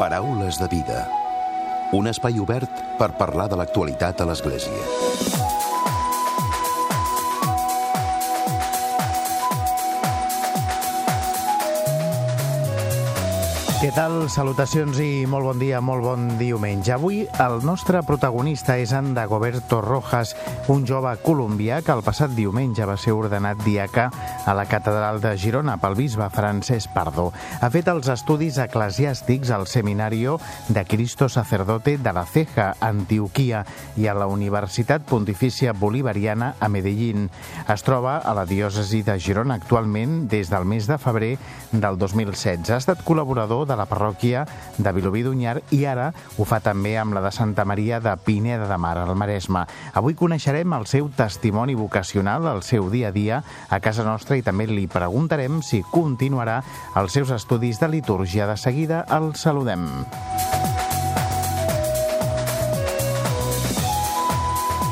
Paraules de vida. Un espai obert per parlar de l'actualitat a l'Església. Què tal? Salutacions i molt bon dia, molt bon diumenge. Avui el nostre protagonista és en Dagoberto Rojas, un jove colombià que el passat diumenge va ser ordenat diaca a la catedral de Girona pel bisbe Francesc Pardo. Ha fet els estudis eclesiàstics al Seminario de Cristo Sacerdote de la Ceja, Antioquia, i a la Universitat Pontifícia Bolivariana a Medellín. Es troba a la diòcesi de Girona actualment des del mes de febrer del 2016. Ha estat col·laborador de la parròquia de Vilobí d'Unyar i ara ho fa també amb la de Santa Maria de Pineda de Mar, al Maresme. Avui coneixerem el seu testimoni vocacional, el seu dia a dia a casa nostra i també li preguntarem si continuarà els seus estudis de litúrgia. De seguida el saludem.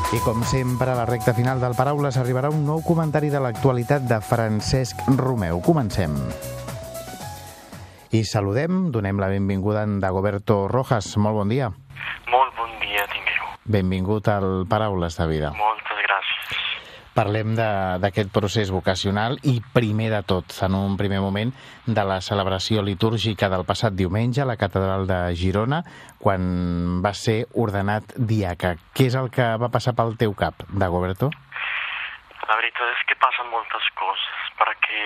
I com sempre, a la recta final del Paraules arribarà un nou comentari de l'actualitat de Francesc Romeu. Comencem. I saludem, donem la benvinguda a en Dagoberto Rojas. Molt bon dia. Molt bon dia tingueu. Benvingut al Paraules de Vida. Gràcies. Parlem d'aquest procés vocacional i primer de tot, en un primer moment, de la celebració litúrgica del passat diumenge a la catedral de Girona, quan va ser ordenat diaca. Què és el que va passar pel teu cap, Dagoberto? La veritat és que passen moltes coses, perquè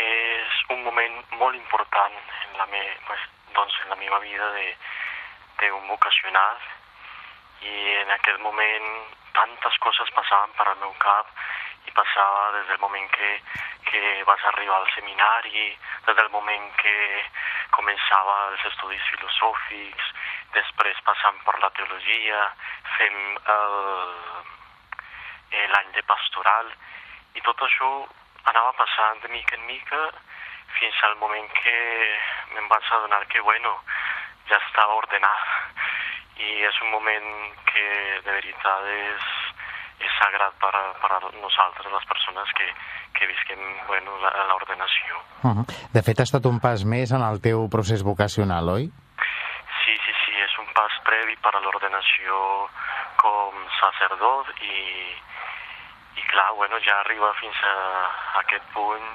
és un moment molt important en la, me, doncs, en la meva vida d'un vocacional i en aquell moment tantes coses passaven per al meu cap i passava des del moment que, que vas arribar al seminari, des del moment que començava els estudis filosòfics, després passant per la teologia, fem l'any de pastoral i tot això anava passant de mica en mica fins al moment que me'n vaig adonar que, bueno, ja estava ordenat. I és un moment que de veritat és, és sagrat per a, per a nosaltres, les persones que, que visquem bueno, l'ordenació. Uh -huh. De fet, ha estat un pas més en el teu procés vocacional, oi? Sí, sí, sí, és un pas previ per a l'ordenació com sacerdot i, i clar, bueno, ja arriba fins a aquest punt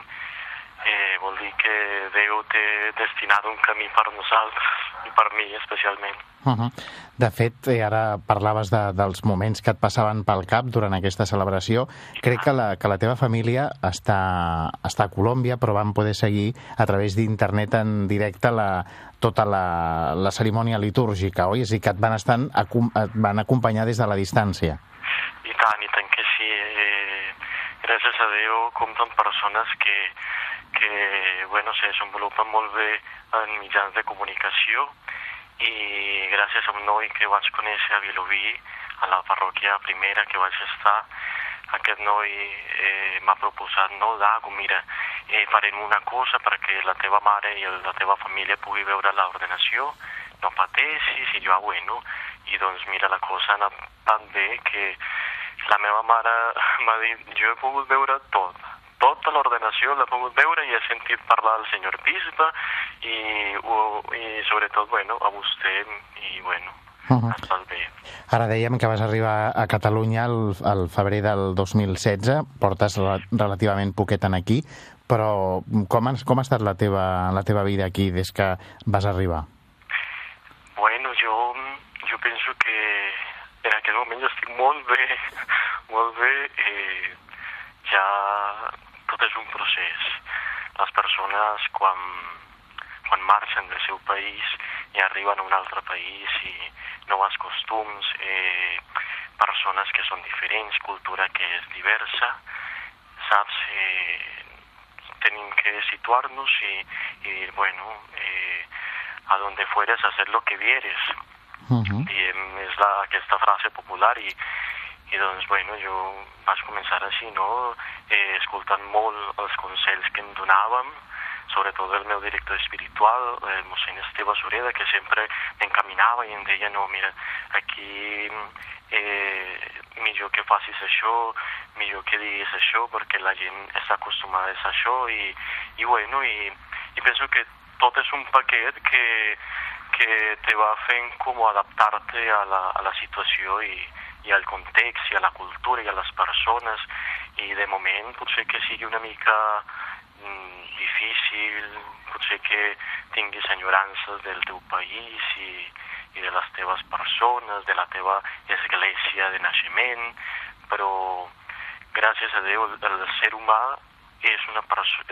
eh, vol dir que Déu té destinat un camí per nosaltres i per mi especialment. Uh -huh. De fet, eh, ara parlaves de, dels moments que et passaven pel cap durant aquesta celebració. Crec que la, que la teva família està, està a Colòmbia, però van poder seguir a través d'internet en directe la, tota la, la cerimònia litúrgica, oi? És a dir, que et van, estar, et van acompanyar des de la distància. I tant, i tant que sí. Eh, gràcies a Déu compto amb persones que, que bueno, se desenvolupen molt bé en mitjans de comunicació i gràcies a un noi que vaig conèixer a Vilobí, a la parròquia primera que vaig estar, aquest noi eh, m'ha proposat, no, Dago, mira, eh, farem una cosa perquè la teva mare i la teva família pugui veure l'ordenació, no pateixis, i jo, ah, bueno, i doncs mira, la cosa ha anat tan bé que la meva mare m'ha dit, jo he pogut veure tot, tota l'ordenació l'he pogut veure i he sentit parlar del senyor bisbe i, i sobretot, bueno, a vostè i, bueno, uh -huh. Ara dèiem que vas arribar a Catalunya al, al febrer del 2016, portes relativament poquet en aquí, però com, ha, com ha estat la teva, la teva vida aquí des que vas arribar? Bueno, jo, jo penso que en aquest moment jo estic molt bé, molt bé, eh, ja procés. Les persones quan, quan marxen del seu país i arriben a un altre país i nous costums, eh, persones que són diferents, cultura que és diversa, saps? Eh, tenim que situar-nos i, i dir, bueno, eh, a donde fueres hacer lo que vieres. Uh -huh. I és la, aquesta frase popular i, i doncs, bueno, jo vaig començar així, no?, eh, escoltant molt els consells que em donàvem, sobretot el meu director espiritual, el mossèn Esteve Sureda, que sempre m'encaminava i em deia, no, mira, aquí eh, millor que facis això, millor que diguis això, perquè la gent està acostumada a això, i, i bueno, i, i penso que tot és un paquet que, que te va fent com adaptar-te a, la, a la situació i, i al context i a la cultura i a les persones i de moment potser que sigui una mica mm, difícil, potser que tinguis enyorances del teu país i, i de les teves persones, de la teva església de naixement, però gràcies a Déu el, el ser humà és, una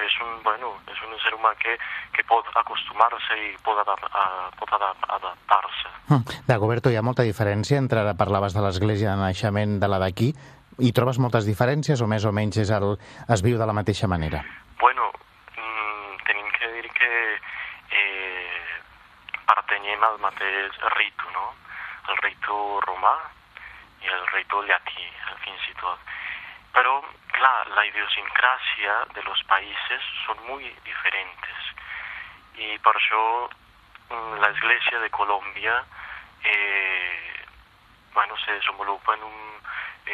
és, un, bueno, és un ser humà que, que pot acostumar-se i pot, adap pot adap adaptar-se. Hm. Dagoberto, hi ha molta diferència entre, ara parlaves de l'església de naixement de la d'aquí, i trobes moltes diferències o més o menys és el, es viu de la mateixa manera? Bueno, mm, tenim que dir que eh, pertanyem al mateix ritu, no? El ritu romà i el ritu llatí, fins i tot. Però, clar, la idiosincràsia de los països són molt diferents i per això mm, l'església de Colòmbia eh, bueno, se desenvolupa en un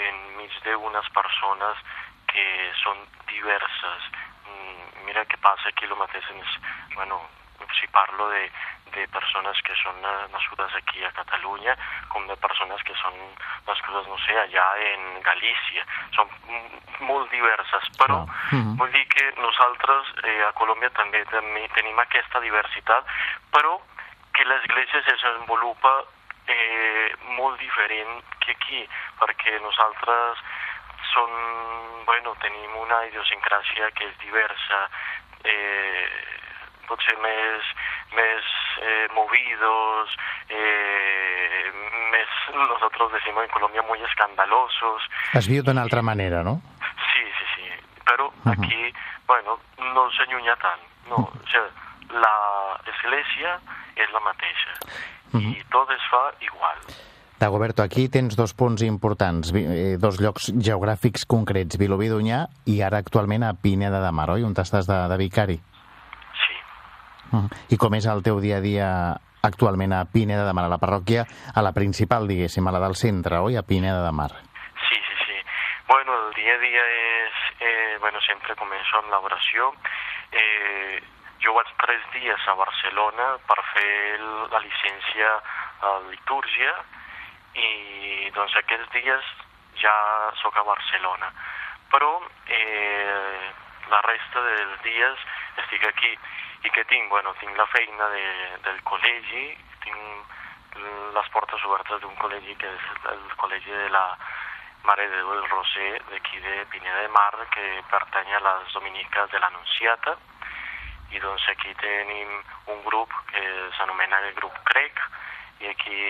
enmig d'unes persones que són diverses. Mm, mira què passa aquí el mateix, és, bueno, si parlo de, de persones que són nascudes aquí a Catalunya com de persones que són nascudes, no sé, allà en Galícia. Són molt diverses, però oh. mm -hmm. vull dir que nosaltres eh, a Colòmbia també, també tenim aquesta diversitat, però que l'Església se desenvolupa eh, molt diferent que aquí, perquè nosaltres som, bueno, tenim una idiosincràsia que és diversa, eh, potser més, més eh, movidos, eh, més, nosotros decimos en Colombia, muy escandalosos. Es viu d'una altra manera, no? Sí, sí, sí, però uh -huh. aquí, bueno, no s'allunya tant, no, uh -huh. o sigui, la església és la mateixa uh -huh. i tot es fa igual. Dagoberto, aquí tens dos punts importants, eh, dos llocs geogràfics concrets, Vilobí d'Unyà i ara actualment a Pineda de Mar, oi? On estàs de, de vicari? I com és el teu dia a dia actualment a Pineda de Mar, a la parròquia, a la principal, diguéssim, a la del centre, oi? A Pineda de Mar. Sí, sí, sí. Bueno, el dia a dia és, eh, bueno, sempre començo amb l'oració. Eh, jo vaig tres dies a Barcelona per fer la llicència a litúrgia i doncs aquests dies ja sóc a Barcelona. Però eh, la resta dels dies estic aquí. I què tinc? Bueno, tinc la feina de, del col·legi, tinc les portes obertes d'un col·legi que és el col·legi de la Mare de Déu del Roser d'aquí de Pineda de Mar, que pertany a les dominiques de l'Anunciata, i doncs aquí tenim un grup que s'anomena el grup CREC i aquí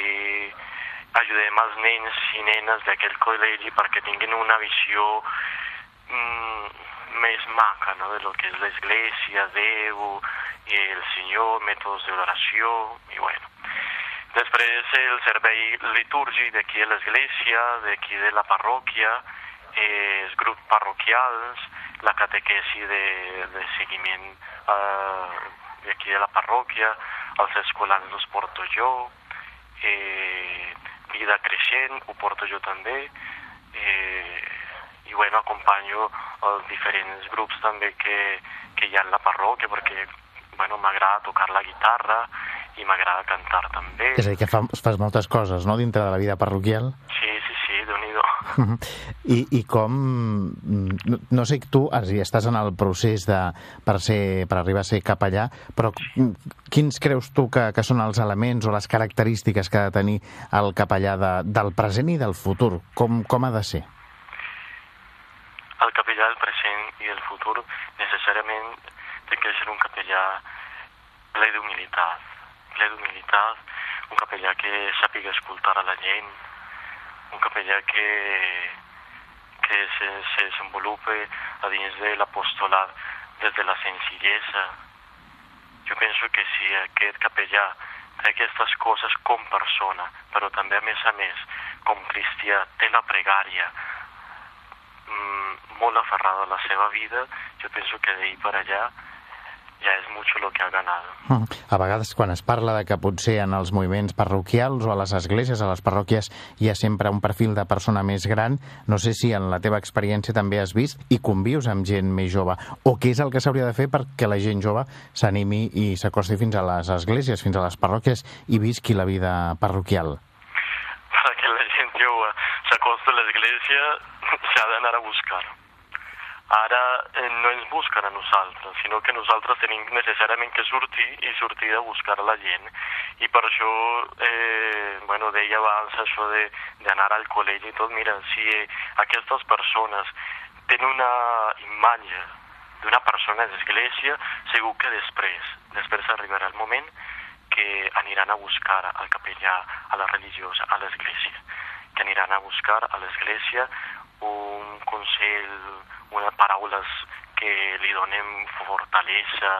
ajudem els nens i nenes d'aquell col·legi perquè tinguin una visió mm, més maca no? de lo que és l'església, Déu i el Senyor, mètodes d'oració i bueno. Després el servei litúrgic d'aquí a l'església, d'aquí de la parròquia, eh, els grups parroquials, la catequesi de, de seguiment eh, d'aquí de la parròquia, els escolans els porto jo, eh, vida creixent ho porto jo també, eh, i bueno, acompanyo els diferents grups també que, que hi ha en la parròquia, perquè bueno, m'agrada tocar la guitarra i m'agrada cantar també. És a dir, que fas moltes coses, no?, dintre de la vida parroquial. Sí, sí, sí, déu nhi I, I com... No, no sé, tu estàs en el procés de, per, ser, per arribar a ser capellà, però quins creus tu que, que són els elements o les característiques que ha de tenir el capellà de, del present i del futur? Com, com ha de ser? El capellà del present i del futur necessàriament té que ser un capellà ple d'humilitat, ple d'humilitat, un capellà que sàpiga escoltar a la gent, un capellà que, que se, se desenvolupe a dins de l'apostolat des de la senzillesa. Jo penso que si aquest capellà té aquestes coses com persona, però també a més a més com cristià té la pregària molt aferrada a la seva vida, jo penso que d'ahir per allà ja és mucho lo que ha ganado. A vegades, quan es parla de que potser en els moviments parroquials o a les esglésies, a les parròquies, hi ha sempre un perfil de persona més gran, no sé si en la teva experiència també has vist i convius amb gent més jove, o què és el que s'hauria de fer perquè la gent jove s'animi i s'acosti fins a les esglésies, fins a les parròquies i visqui la vida parroquial. Para que la gent jove s'acosti a l'església s'ha d'anar a buscar. Ara eh, no ens busquen a nosaltres, sinó que nosaltres tenim necessàriament que sortir i sortir a buscar la gent. I per això, eh, bueno, deia abans això d'anar al col·legi i tot, mira, si eh, aquestes persones tenen una imatge d'una persona d'església, segur que després, després arribarà el moment que aniran a buscar al capellà, a la religiosa, a l'església, que aniran a buscar a l'església un consell, unes paraules que li donem fortalesa,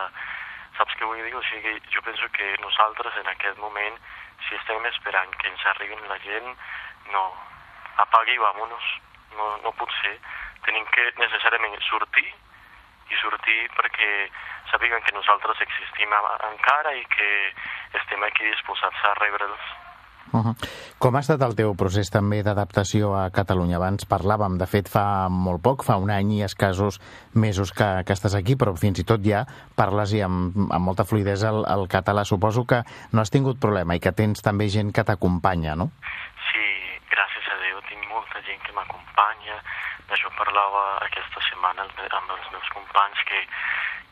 saps què vull dir? O sigui, jo penso que nosaltres en aquest moment, si estem esperant que ens arribin la gent, no, apagui i vámonos, no, no pot ser. Tenim que necessàriament sortir i sortir perquè sàpiguen que nosaltres existim encara i que estem aquí disposats a rebre'ls. Uh -huh. Com ha estat el teu procés també d'adaptació a Catalunya? Abans parlàvem, de fet, fa molt poc, fa un any i escassos mesos que, que estàs aquí, però fins i tot ja parles i amb, amb molta fluidesa el, el català. Suposo que no has tingut problema i que tens també gent que t'acompanya, no? Sí, gràcies a Déu, tinc molta gent que m'acompanya. D'això parlava aquesta setmana amb els meus companys que,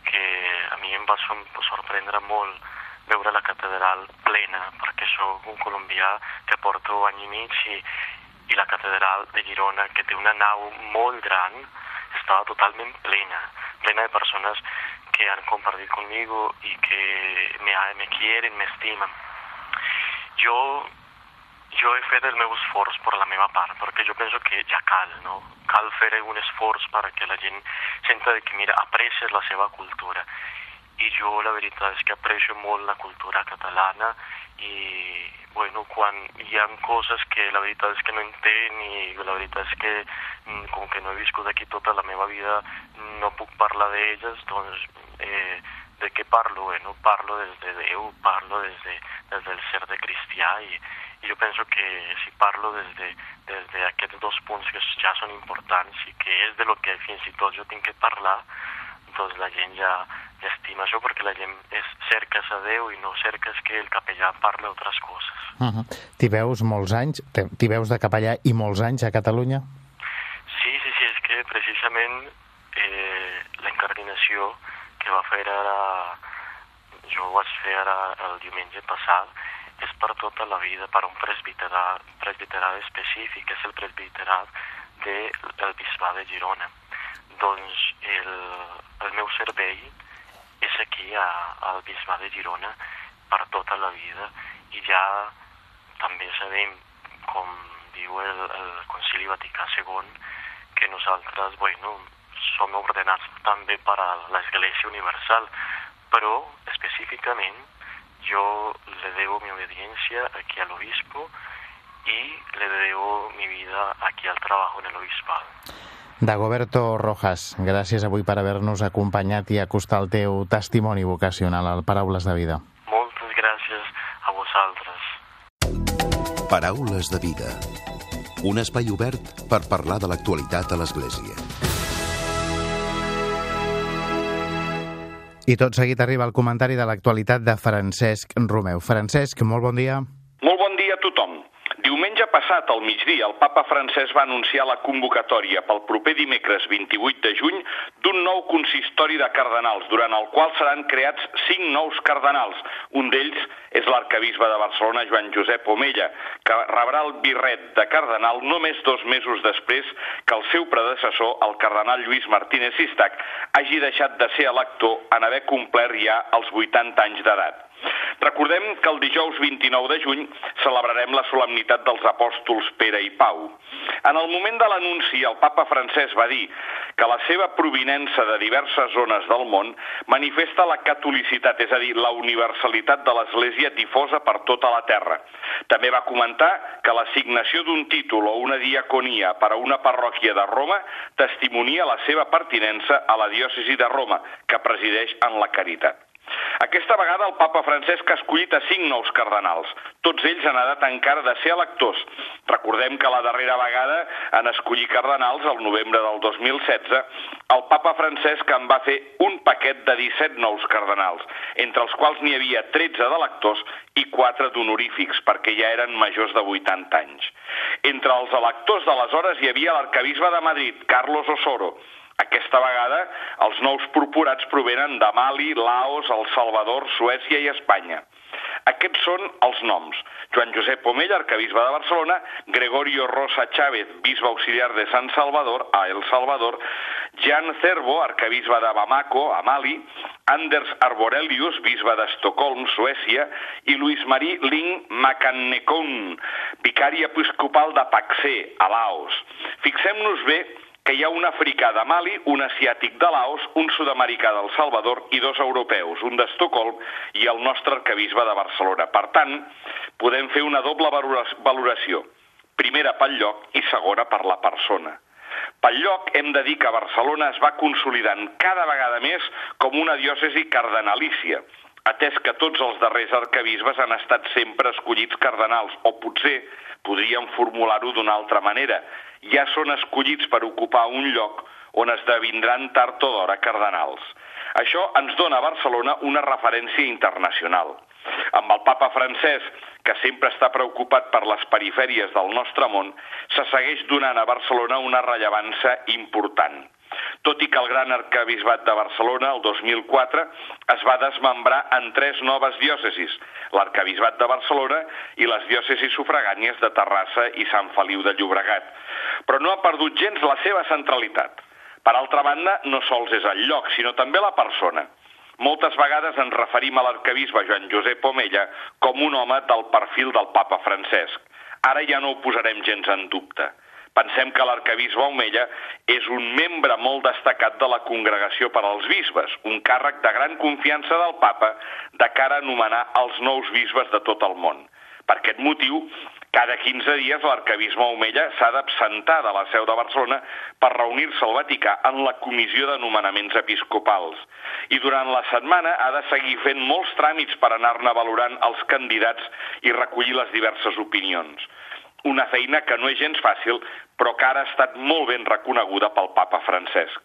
que a mi em va sorprendre molt veure la catedral plena, perquè sóc un colombià que porto any i mig i, i la catedral de Girona, que té una nau molt gran, estava totalment plena, plena de persones que han compartit conmigo i que me, me quieren, me estimen. Jo, jo he fet el meu esforç per la meva part, perquè jo penso que ja cal, no? Cal fer un esforç perquè la gent senta que, mira, aprecies la seva cultura i jo la veritat és que aprecio molt la cultura catalana i bueno, quan hi ha coses que la veritat és que no entenc i la veritat és que mm, com que no he viscut aquí tota la meva vida no puc parlar d'elles, doncs eh, de què parlo? Bueno, parlo des de parlo des, de, des del ser de cristià i, i jo penso que si parlo des de, des d'aquests dos punts que ja són importants i que és de lo que fins i tot jo tinc que parlar, doncs la gent ja, ja estima això perquè la gent és, cerques a Déu i no cerques que el capellà parla d'altres coses. Uh -huh. T'hi veus molts anys, t'hi veus de capellà i molts anys a Catalunya? Sí, sí, sí, és que precisament eh, la incardinació que va fer ara, jo ho vaig fer ara el diumenge passat, és per tota la vida, per un presbiterat, presbiterat específic, és el presbiterat del bisbat de Girona. Doncs el, el meu servei és aquí a, al Bisbat de Girona per tota la vida i ja també sabem, com diu el, el Concili Vaticà II, que nosaltres, bueno, som ordenats també per a l'Església Universal, però específicament jo le debo mi obediencia aquí al obispo y le debo mi vida aquí al trabajo en el obispado. Dagoberto Rojas, gràcies avui per haver-nos acompanyat i acostar el teu testimoni vocacional al Paraules de Vida. Moltes gràcies a vosaltres. Paraules de Vida. Un espai obert per parlar de l'actualitat a l'Església. I tot seguit arriba el comentari de l'actualitat de Francesc Romeu. Francesc, molt bon dia. Molt bon dia a tothom. Diumenge passat, al migdia, el papa francès va anunciar la convocatòria pel proper dimecres 28 de juny d'un nou consistori de cardenals, durant el qual seran creats cinc nous cardenals. Un d'ells és l'arcabisbe de Barcelona, Joan Josep Omella, que rebrà el birret de cardenal només dos mesos després que el seu predecessor, el cardenal Lluís Martínez Sistac, hagi deixat de ser elector en haver complert ja els 80 anys d'edat. Recordem que el dijous 29 de juny celebrarem la solemnitat dels apòstols Pere i Pau. En el moment de l'anunci, el papa francès va dir que la seva provinença de diverses zones del món manifesta la catolicitat, és a dir, la universalitat de l'Església difosa per tota la terra. També va comentar que l'assignació d'un títol o una diaconia per a una parròquia de Roma testimonia la seva pertinença a la diòcesi de Roma, que presideix en la caritat. Aquesta vegada el papa Francesc ha escollit a cinc nous cardenals. Tots ells han edat encara de ser electors. Recordem que la darrera vegada en escollir cardenals, el novembre del 2016, el papa Francesc en va fer un paquet de 17 nous cardenals, entre els quals n'hi havia 13 d'electors i 4 d'honorífics, perquè ja eren majors de 80 anys. Entre els electors d'aleshores hi havia l'arcabisbe de Madrid, Carlos Osoro, aquesta vegada, els nous purpurats provenen de Mali, Laos, El Salvador, Suècia i Espanya. Aquests són els noms. Joan Josep Omella, arcabisbe de Barcelona, Gregorio Rosa Chávez, bisbe auxiliar de San Salvador, a El Salvador, Jan Cervo, arcabisbe de Bamako, a Mali, Anders Arborelius, bisbe d'Estocolm, Suècia, i Luis Marí Ling Makannekon, vicari episcopal de Paxé, a Laos. Fixem-nos bé que hi ha un africà de Mali, un asiàtic de Laos, un sud-americà del Salvador i dos europeus, un d'Estocolm i el nostre arcabisbe de Barcelona. Per tant, podem fer una doble valoració. Primera pel lloc i segona per la persona. Pel lloc hem de dir que Barcelona es va consolidant cada vegada més com una diòcesi cardenalícia, atès que tots els darrers arcabisbes han estat sempre escollits cardenals, o potser podríem formular-ho d'una altra manera, ja són escollits per ocupar un lloc on esdevindran tard o d'hora cardenals. Això ens dona a Barcelona una referència internacional. Amb el papa francès, que sempre està preocupat per les perifèries del nostre món, se segueix donant a Barcelona una rellevància important. Tot i que el gran arcabisbat de Barcelona, el 2004, es va desmembrar en tres noves diòcesis, l'arcabisbat de Barcelona i les diòcesis sufragànies de Terrassa i Sant Feliu de Llobregat. Però no ha perdut gens la seva centralitat. Per altra banda, no sols és el lloc, sinó també la persona. Moltes vegades ens referim a l'arcabisbe Joan Josep Omella com un home del perfil del papa Francesc. Ara ja no ho posarem gens en dubte. Pensem que l'arcabisbe Omella és un membre molt destacat de la Congregació per als Bisbes, un càrrec de gran confiança del papa de cara a anomenar els nous bisbes de tot el món. Per aquest motiu, cada 15 dies l'arcabisbe Omella s'ha d'absentar de la seu de Barcelona per reunir-se al Vaticà en la comissió de nomenaments episcopals. I durant la setmana ha de seguir fent molts tràmits per anar-ne valorant els candidats i recollir les diverses opinions una feina que no és gens fàcil, però que ara ha estat molt ben reconeguda pel papa Francesc.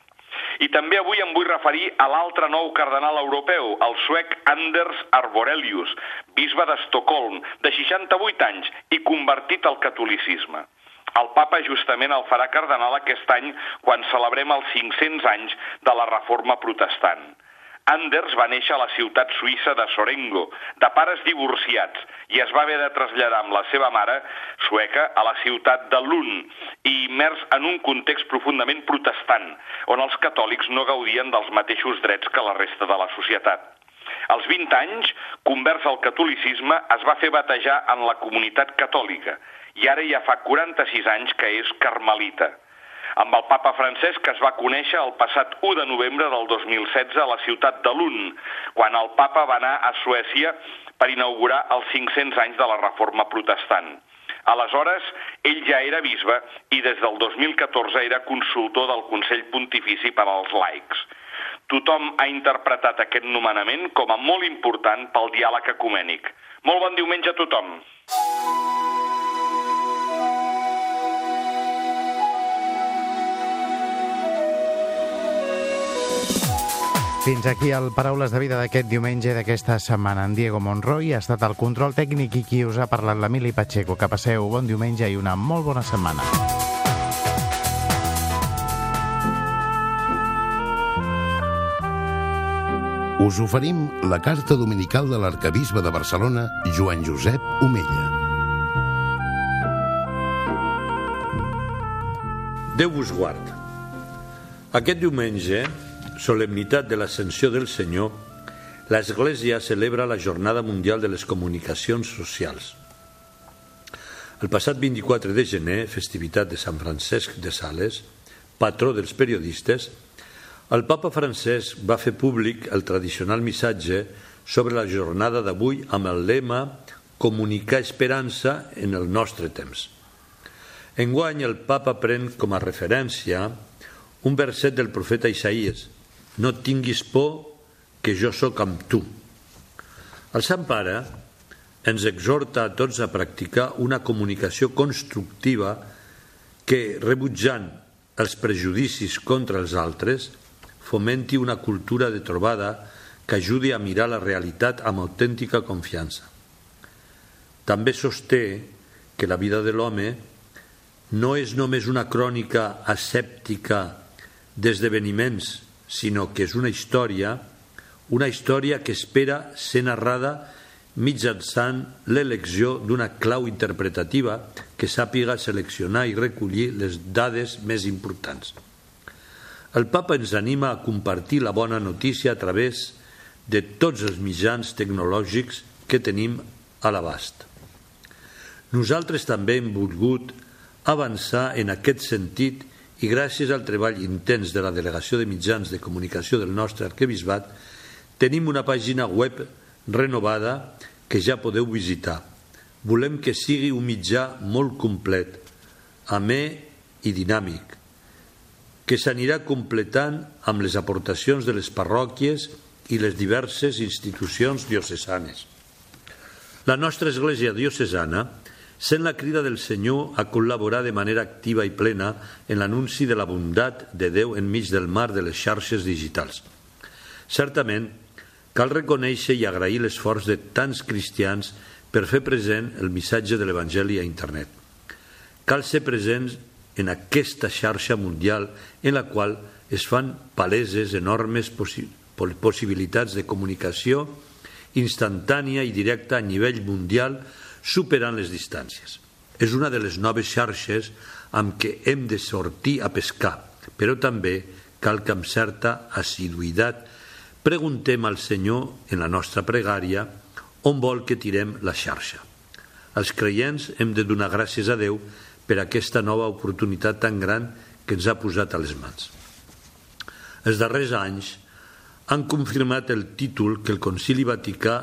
I també avui em vull referir a l'altre nou cardenal europeu, el suec Anders Arborelius, bisbe d'Estocolm, de 68 anys i convertit al catolicisme. El papa justament el farà cardenal aquest any quan celebrem els 500 anys de la reforma protestant. Anders va néixer a la ciutat suïssa de Sorengo, de pares divorciats, i es va haver de traslladar amb la seva mare, sueca, a la ciutat de Lund, i immers en un context profundament protestant, on els catòlics no gaudien dels mateixos drets que la resta de la societat. Als 20 anys, convers al catolicisme, es va fer batejar en la comunitat catòlica, i ara ja fa 46 anys que és carmelita amb el papa Francesc que es va conèixer el passat 1 de novembre del 2016 a la ciutat de Lund, quan el papa va anar a Suècia per inaugurar els 500 anys de la reforma protestant. Aleshores, ell ja era bisbe i des del 2014 era consultor del Consell Pontifici per als laics. Tothom ha interpretat aquest nomenament com a molt important pel diàleg ecumènic. Molt bon diumenge a tothom. Fins aquí el Paraules de Vida d'aquest diumenge d'aquesta setmana. En Diego Monroy ha estat el control tècnic i qui us ha parlat l'Emili Pacheco. Que passeu bon diumenge i una molt bona setmana. Us oferim la carta dominical de l'arcabisbe de Barcelona, Joan Josep Omella. Déu vos guard. Aquest diumenge solemnitat de l'Ascensió del Senyor, l'Església celebra la Jornada Mundial de les Comunicacions Socials. El passat 24 de gener, festivitat de Sant Francesc de Sales, patró dels periodistes, el papa francès va fer públic el tradicional missatge sobre la jornada d'avui amb el lema Comunicar esperança en el nostre temps. Enguany el papa pren com a referència un verset del profeta Isaías, no tinguis por que jo sóc amb tu. El Sant Pare ens exhorta a tots a practicar una comunicació constructiva que, rebutjant els prejudicis contra els altres, fomenti una cultura de trobada que ajudi a mirar la realitat amb autèntica confiança. També sosté que la vida de l'home no és només una crònica asèptica d'esdeveniments, sinó que és una història, una història que espera ser narrada mitjançant l'elecció d'una clau interpretativa que sàpiga seleccionar i recollir les dades més importants. El papa ens anima a compartir la bona notícia a través de tots els mitjans tecnològics que tenim a l'abast. Nosaltres també hem volgut avançar en aquest sentit i gràcies al treball intens de la Delegació de Mitjans de Comunicació del nostre arquebisbat tenim una pàgina web renovada que ja podeu visitar. Volem que sigui un mitjà molt complet, amè i dinàmic, que s'anirà completant amb les aportacions de les parròquies i les diverses institucions diocesanes. La nostra Església diocesana sent la crida del Senyor a col·laborar de manera activa i plena en l'anunci de la bondat de Déu enmig del mar de les xarxes digitals. Certament, cal reconèixer i agrair l'esforç de tants cristians per fer present el missatge de l'Evangeli a internet. Cal ser presents en aquesta xarxa mundial en la qual es fan paleses enormes possi possibilitats de comunicació instantània i directa a nivell mundial superant les distàncies. És una de les noves xarxes amb què hem de sortir a pescar, però també cal que amb certa assiduïtat preguntem al Senyor en la nostra pregària on vol que tirem la xarxa. Els creients hem de donar gràcies a Déu per aquesta nova oportunitat tan gran que ens ha posat a les mans. Els darrers anys han confirmat el títol que el Concili Vaticà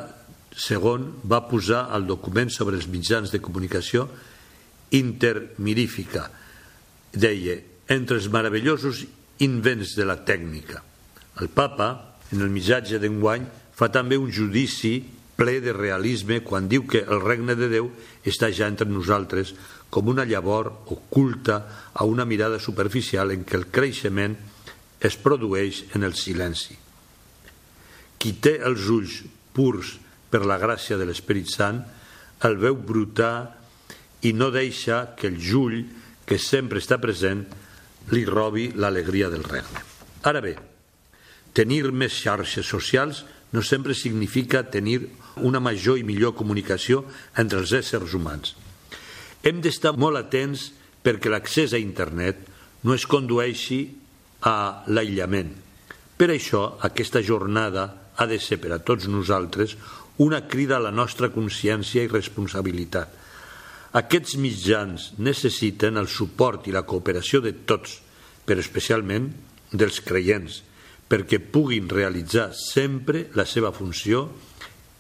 segon va posar al document sobre els mitjans de comunicació intermirífica. Deia, entre els meravellosos invents de la tècnica. El papa, en el missatge d'enguany, fa també un judici ple de realisme quan diu que el regne de Déu està ja entre nosaltres com una llavor oculta a una mirada superficial en què el creixement es produeix en el silenci. Qui té els ulls purs per la gràcia de l'Esperit Sant, el veu brotar i no deixa que el jull, que sempre està present, li robi l'alegria del regne. Ara bé, tenir més xarxes socials no sempre significa tenir una major i millor comunicació entre els éssers humans. Hem d'estar molt atents perquè l'accés a internet no es condueixi a l'aïllament. Per això, aquesta jornada ha de ser per a tots nosaltres una crida a la nostra consciència i responsabilitat. Aquests mitjans necessiten el suport i la cooperació de tots, però especialment dels creients, perquè puguin realitzar sempre la seva funció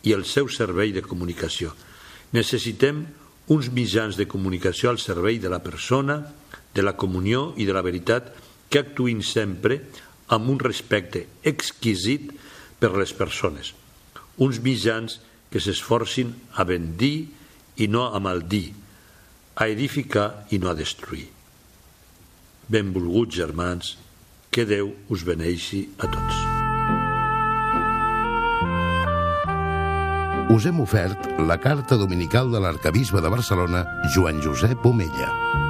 i el seu servei de comunicació. Necessitem uns mitjans de comunicació al servei de la persona, de la comunió i de la veritat que actuïn sempre amb un respecte exquisit per les persones uns mitjans que s'esforcin a bendir i no a maldir, a edificar i no a destruir. Benvolguts germans, que Déu us beneixi a tots. Us hem ofert la carta dominical de l'arcabisbe de Barcelona, Joan Josep Omella.